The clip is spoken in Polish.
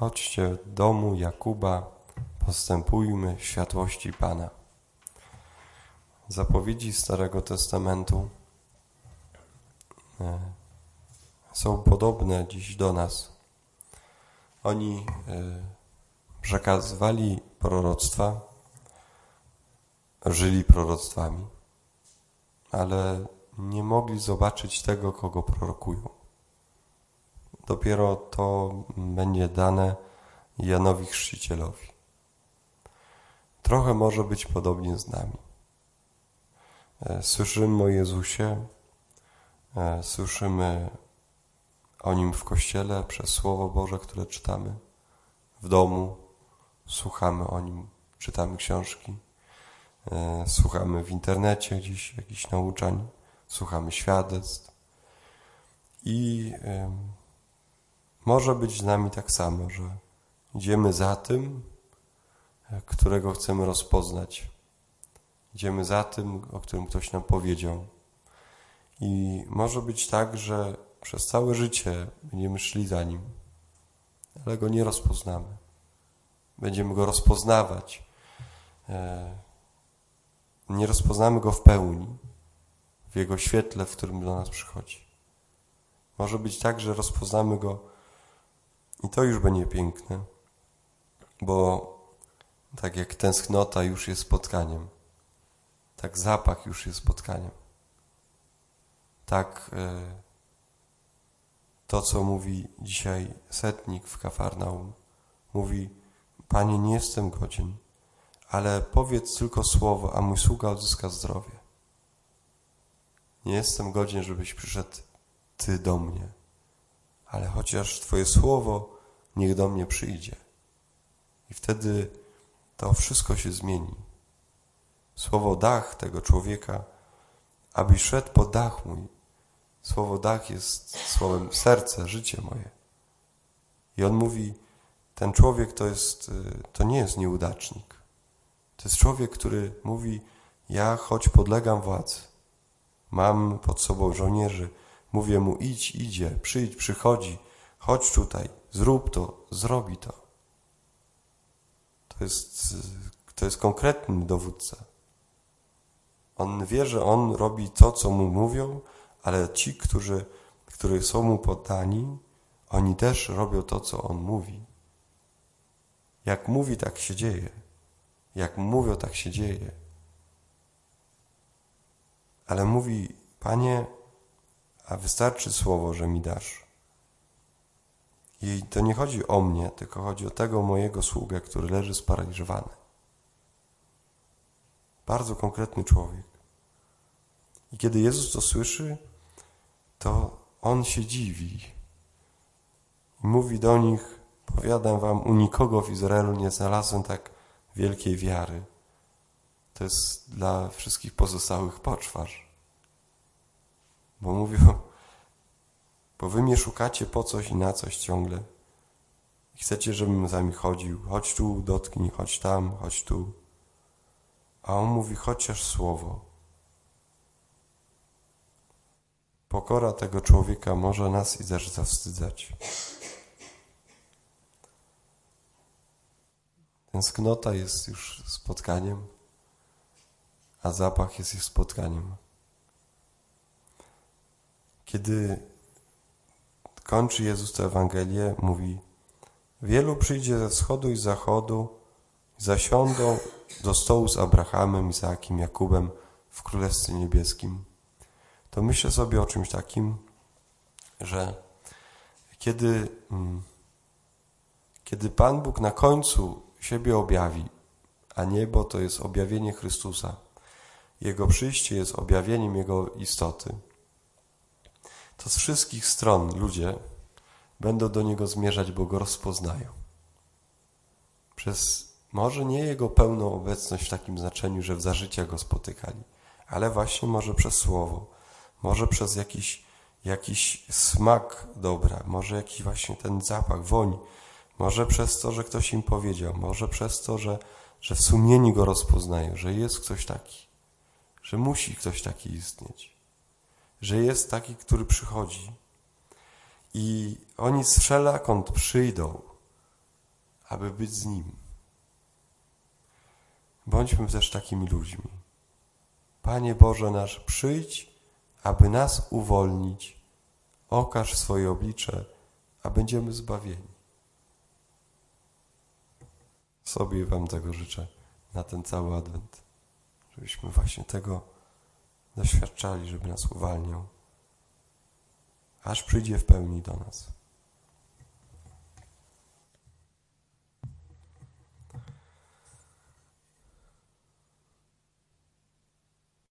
Chodźcie do domu Jakuba, postępujmy światłości Pana. Zapowiedzi Starego Testamentu e, są podobne dziś do nas. Oni e, przekazywali proroctwa, żyli proroctwami, ale nie mogli zobaczyć tego, kogo prorokują. Dopiero to będzie dane Janowi Chrzcicielowi. Trochę może być podobnie z nami. E, słyszymy o Jezusie, e, słyszymy o Nim w Kościele przez Słowo Boże, które czytamy, w domu słuchamy o Nim, czytamy książki, e, słuchamy w internecie gdzieś jakichś nauczań, słuchamy świadectw i może być z nami tak samo, że idziemy za tym, którego chcemy rozpoznać. Idziemy za tym, o którym ktoś nam powiedział. I może być tak, że przez całe życie będziemy szli za nim, ale go nie rozpoznamy. Będziemy go rozpoznawać. E, nie rozpoznamy go w pełni, w jego świetle, w którym do nas przychodzi. Może być tak, że rozpoznamy go i to już będzie piękne, bo tak jak tęsknota już jest spotkaniem, tak zapach już jest spotkaniem. Tak e, to, co mówi dzisiaj setnik w Kafarnaum, mówi, Panie, nie jestem godzien, ale powiedz tylko słowo, a mój sługa odzyska zdrowie. Nie jestem godzien, żebyś przyszedł Ty do mnie, ale chociaż Twoje słowo niech do mnie przyjdzie. I wtedy to wszystko się zmieni. Słowo dach tego człowieka, abyś szedł po dach mój. Słowo dach jest słowem serce, życie moje. I on mówi, ten człowiek to jest, y, to nie jest nieudacznik. To jest człowiek, który mówi, ja choć podlegam władzy, mam pod sobą żołnierzy, mówię mu idź, idzie, przyjdź, przychodzi, chodź tutaj, zrób to, zrobi to. To jest, to jest konkretny dowódca. On wie, że on robi to, co mu mówią, ale ci, którzy, którzy są mu poddani, oni też robią to, co on mówi. Jak mówi, tak się dzieje. Jak mówią, tak się dzieje. Ale mówi, Panie, a wystarczy słowo, że mi dasz. I to nie chodzi o mnie, tylko chodzi o tego mojego sługę, który leży sparaliżowany. Bardzo konkretny człowiek. I kiedy Jezus to słyszy, to on się dziwi. I mówi do nich: Powiadam wam, u nikogo w Izraelu nie znalazłem tak wielkiej wiary. To jest dla wszystkich pozostałych poczwarz. Bo mówią, bo wy mnie szukacie po coś i na coś ciągle. Chcecie, żebym za mi chodził. Chodź tu, dotknij, chodź tam, chodź tu. A on mówi, chociaż słowo. Pokora tego człowieka może nas i też zawstydzać. Tęsknota jest już spotkaniem, a zapach jest już spotkaniem. Kiedy kończy Jezus tę Ewangelię, mówi Wielu przyjdzie ze wschodu i zachodu zasiądą do stołu z Abrahamem, Izaakiem, Jakubem w Królestwie Niebieskim. To myślę sobie o czymś takim, że kiedy, mm, kiedy Pan Bóg na końcu siebie objawi, a niebo to jest objawienie Chrystusa, Jego przyjście jest objawieniem Jego istoty, to z wszystkich stron ludzie będą do Niego zmierzać, bo Go rozpoznają. Przez może nie Jego pełną obecność w takim znaczeniu, że w zażycia Go spotykali, ale właśnie może przez Słowo, może przez jakiś, jakiś smak dobra, może jakiś właśnie ten zapach, woń, może przez to, że ktoś im powiedział, może przez to, że, że w sumieniu Go rozpoznają, że jest ktoś taki, że musi ktoś taki istnieć że jest taki, który przychodzi. I oni z wszelakąd przyjdą, aby być z Nim. Bądźmy też takimi ludźmi. Panie Boże nasz, przyjdź, aby nas uwolnić. Okaż swoje oblicze, a będziemy zbawieni. Sobie Wam tego życzę na ten cały adwent, żebyśmy właśnie tego doświadczali, żeby nas uwalniał, aż przyjdzie w pełni do nas.